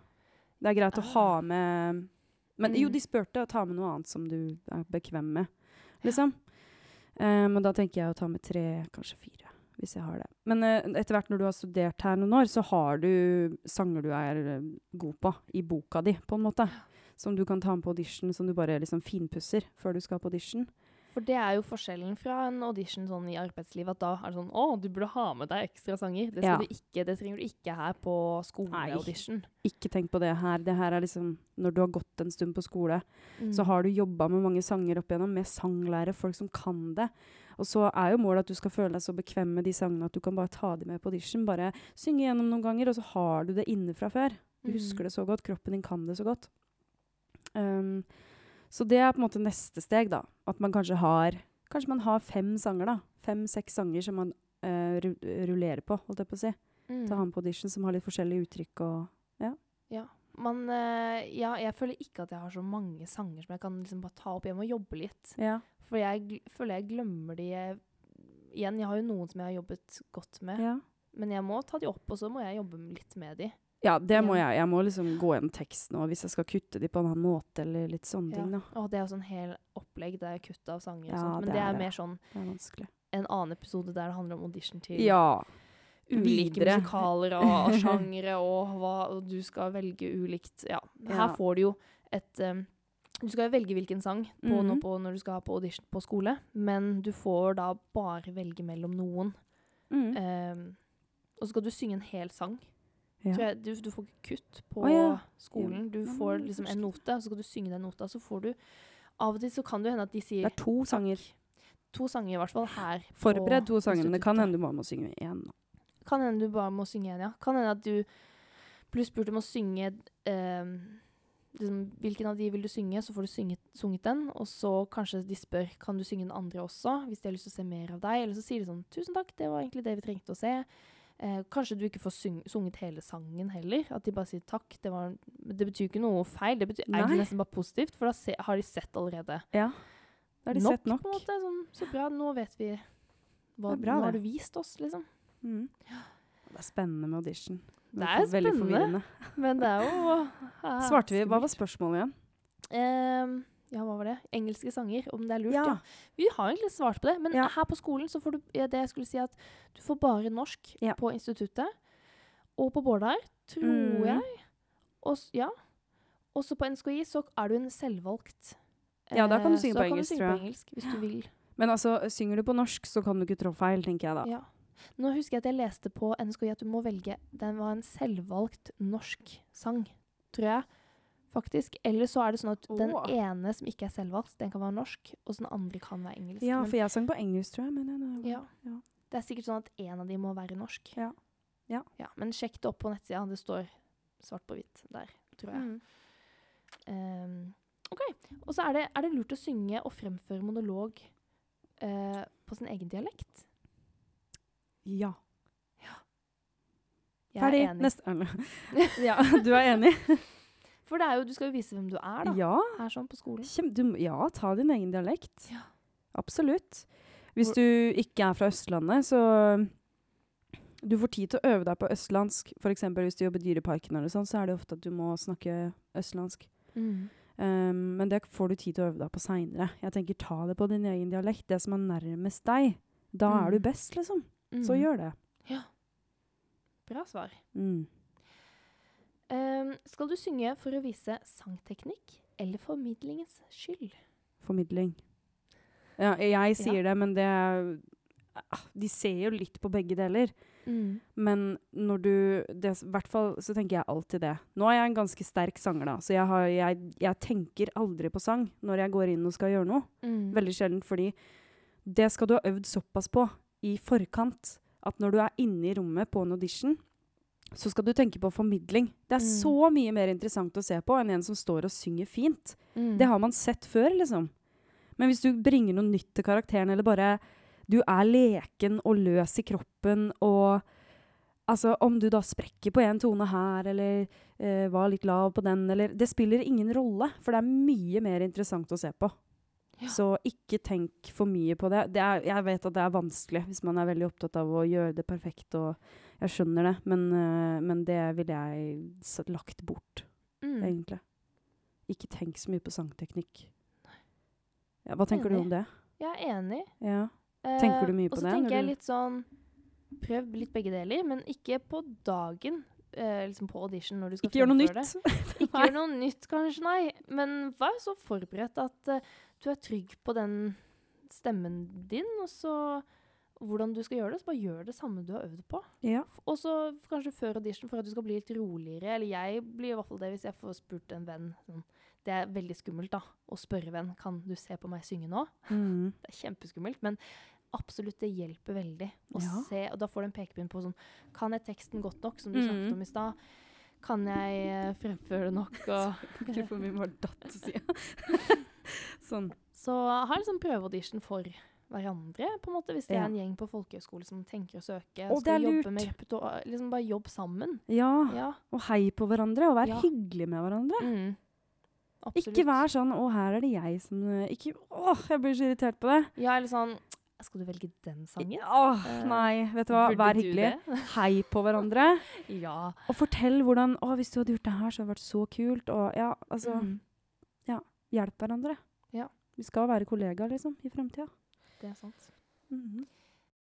Det er greit å ha Ah. med Men jo, Mm. de spurte å ta med noe annet som du er bekvem med, liksom. Eh, men da tenker jeg å ta med tre, kanskje fire, hvis jeg har det. Men eh, etter hvert når du har studert her noen år, så har du sanger du er eh, god på i boka di, på en måte. Som du kan ta med på audition, som du bare liksom finpusser før du skal på audition. For det er jo forskjellen fra en audition sånn i arbeidslivet, at da er det sånn Å, du burde ha med deg ekstra sanger. Det, Ja. ikke, det trenger du ikke her på skoleaudition. Ikke tenk på det her. Det her er liksom Når du har gått en stund på skole, Mm. så har du jobba med mange sanger opp igjennom, med sanglærere, folk som kan det. Og så er jo målet at du skal føle deg så bekvem med de sangene at du kan bare ta dem med på audition. Bare synge gjennom noen ganger, og så har du det inne fra før. Du Mm. husker det så godt. Kroppen din kan det så godt. Um, så det er på en måte neste steg, da. At man kanskje har Kanskje man har fem sanger, da. Fem-seks sanger som man uh, rullerer på, holdt jeg på å si. Mm. Til han på audition som har litt forskjellige uttrykk og Ja. Man, uh, ja, jeg føler ikke at jeg har så mange sanger som jeg kan liksom bare ta opp hjemme og jobbe litt. Ja. For jeg føler jeg glemmer de Igjen, jeg har jo noen som jeg har jobbet godt med, ja. men jeg må ta de opp, og så må jeg jobbe litt med de. Ja, det må jeg. Jeg må liksom gå gjennom teksten og hvis jeg skal kutte de på en annen måte, eller litt sånne Ja. ting, da. Og det er jo sånn hel opplegg der jeg kutter av sanger og Ja, sånt. Men det det, er er, mer sånn Det er en annen episode der det handler om audition til Ja. ulike videre. musikaler og, og sjangere, og hva og du skal velge ulikt. Ja, her får du jo et um, Du skal velge hvilken sang på, nå Mhm. på, når du skal ha på audition på skole, men du får da bare velge mellom noen. Mm. Um, og så skal du synge en hel sang. Ja. Jeg, du, du får ikke kutt på oh, ja. skolen. Du Ja, men får liksom en note, og så skal du synge den nota. Så får du Av og til så kan det hende at de sier Det er to sanger. To sanger i hvert fall her. Forbered to sanger, men det kan hende du bare må synge én. Kan hende du bare må synge en, ja. Kan hende at du blir spurt om å synge eh, liksom, Hvilken av de vil du synge, så får du synget, sunget den. Og så kanskje de spør kan du synge den andre også, hvis de har lyst til å se mer av deg. Eller så sier de sånn 'Tusen takk, det var egentlig det vi trengte å se'. Eh, kanskje du ikke får sunget hele sangen heller. At de bare sier takk. Det, var, det betyr ikke noe feil. Det betyr Nei. egentlig nesten bare positivt, for da se, har de sett allerede Ja. Da har de nok, sett nok. På en måte. Sånn, så bra, nå vet vi hva bra, Nå har du vist oss, liksom. Mm. Det er spennende med audition. Det er spennende. Men det er jo Svarte vi, Hva var spørsmålet igjen? Ehm, ja, hva var det? Engelske sanger, om det er lurt? Ja. Ja. Vi har egentlig svart på det, men Ja. her på skolen så får du ja, det jeg skulle si at du får bare norsk på instituttet. Og på Bårdar, tror Mm. jeg. Og, ja. Også på NSKI så er du en selvvalgt. Ja, da kan du Eh, synge på kan engelsk, du synge på engelsk hvis du vil. Men altså, synger du på norsk, så kan du ikke trå feil, tenker jeg da. Ja. Nå husker jeg at jeg leste på NSKI at du må velge Den var en selvvalgt norsk sang, tror jeg. Faktisk. Eller så er det sånn at den ene som ikke er selvvalgt, den kan være norsk, og så den andre kan være engelsk. Ja, for jeg sang på engelsk, tror jeg. Men Ja. ja. Det er sikkert sånn at en av de må være norsk. Ja. Ja. men sjekk det opp på nettsida. Det står svart på hvitt der, tror jeg. Mm. Um, ok. Og så er det, er det lurt å synge og fremføre monolog uh, på sin egen dialekt. Ja. Jeg Ferdig. er enig. Neste Ja, du er enig? For det er jo, du skal jo vise hvem du er, da. Ja. Her sånn på skolen. Kjem, du, ja, ta din egen dialekt. Ja. Absolutt. Hvis Hvor- du ikke er fra Østlandet, så Du får tid til å øve deg på østlandsk. F.eks. hvis du jobber i Dyreparken, eller sånn, så er det ofte at du må snakke østlandsk. Mm. Um, men det får du tid til å øve deg på seinere. Jeg tenker ta det på din egen dialekt, det som er nærmest deg. Da er du Mm. best, liksom. Så Mm. gjør det. Ja. Bra svar. Mm. Ehm, skal du synge for å vise sangteknikk eller formidlingens skyld? Formidling. Ja, jeg sier det, men det ah, De ser jo litt på begge deler. Mm. Men når du I hvert fall så tenker jeg alltid det. Nå er jeg en ganske sterk sanger, da, så jeg, har, jeg, jeg tenker aldri på sang når jeg går inn og skal gjøre noe. Mm. Veldig sjelden, fordi det skal du ha øvd såpass på i forkant at når du er inne i rommet på en audition, så skal du tenke på formidling. Det er Mm. så mye mer interessant å se på enn en som står og synger fint. Mm. Det har man sett før, liksom. Men hvis du bringer noe nytt til karakteren, eller bare du er leken og løs i kroppen, og altså om du da sprekker på en tone her, eller eh, var litt lav på den, eller Det spiller ingen rolle, for det er mye mer interessant å se på. Ja. Så ikke tenk for mye på det. det er, jeg vet at det er vanskelig hvis man er veldig opptatt av å gjøre det perfekt, og jeg skjønner det, men, uh, men det ville jeg lagt bort Mm. egentlig. Ikke tenk så mye på sangteknikk. Ja, hva tenker du om det? Jeg er enig. Ja. Eh, Tenker du mye på det? Og så tenker jeg litt sånn Prøv litt begge deler, men ikke på dagen. Eh, liksom på audition når du skal Ikke gjør noe nytt. Det. Ikke gjør noe nytt, kanskje, nei. Men vær så forberedt at eh, du er trygg på den stemmen din, og så hvordan du skal gjøre det. Så bare gjør det samme du har øvd på. Ja. Og så kanskje før audition for at du skal bli litt roligere. Eller jeg blir i hvert fall det hvis jeg får spurt en venn. Sånn. Det er veldig skummelt da, å spørre venn kan du se på meg synge nå. Mm. Det er kjempeskummelt, men absolutt det hjelper veldig å Ja. se. Og da får du en pekepinn på sånn Kan jeg teksten godt nok, som du Mm. snakket om i stad? Kan jeg eh, fremføre det nok? Og Ikke for mye var datt å si. sånn. så ha liksom prøveaudition for hverandre, på en måte, hvis det Ja. er en gjeng på folkehøyskole som tenker å søke. Og skal jobbe med repertoar. Liksom bare jobb sammen. Ja. Ja. Og hei på hverandre, og vær Ja. hyggelig med hverandre. Mm. Absolutt. Ikke vær sånn 'Å, her er det jeg som eh, Ikke Åh, jeg blir så irritert på det. Ja, eller sånn Skal du velge den sangen? Åh, nei. Vet du hva, Burde vær hyggelig. Hei på hverandre. ja. Og fortell hvordan 'Å, hvis du hadde gjort det her, så hadde det vært så kult'. Og ja, altså Mm. Hjelp hverandre. Ja. Vi skal være kollegaer, liksom, i framtida. Det er sant. Mhm.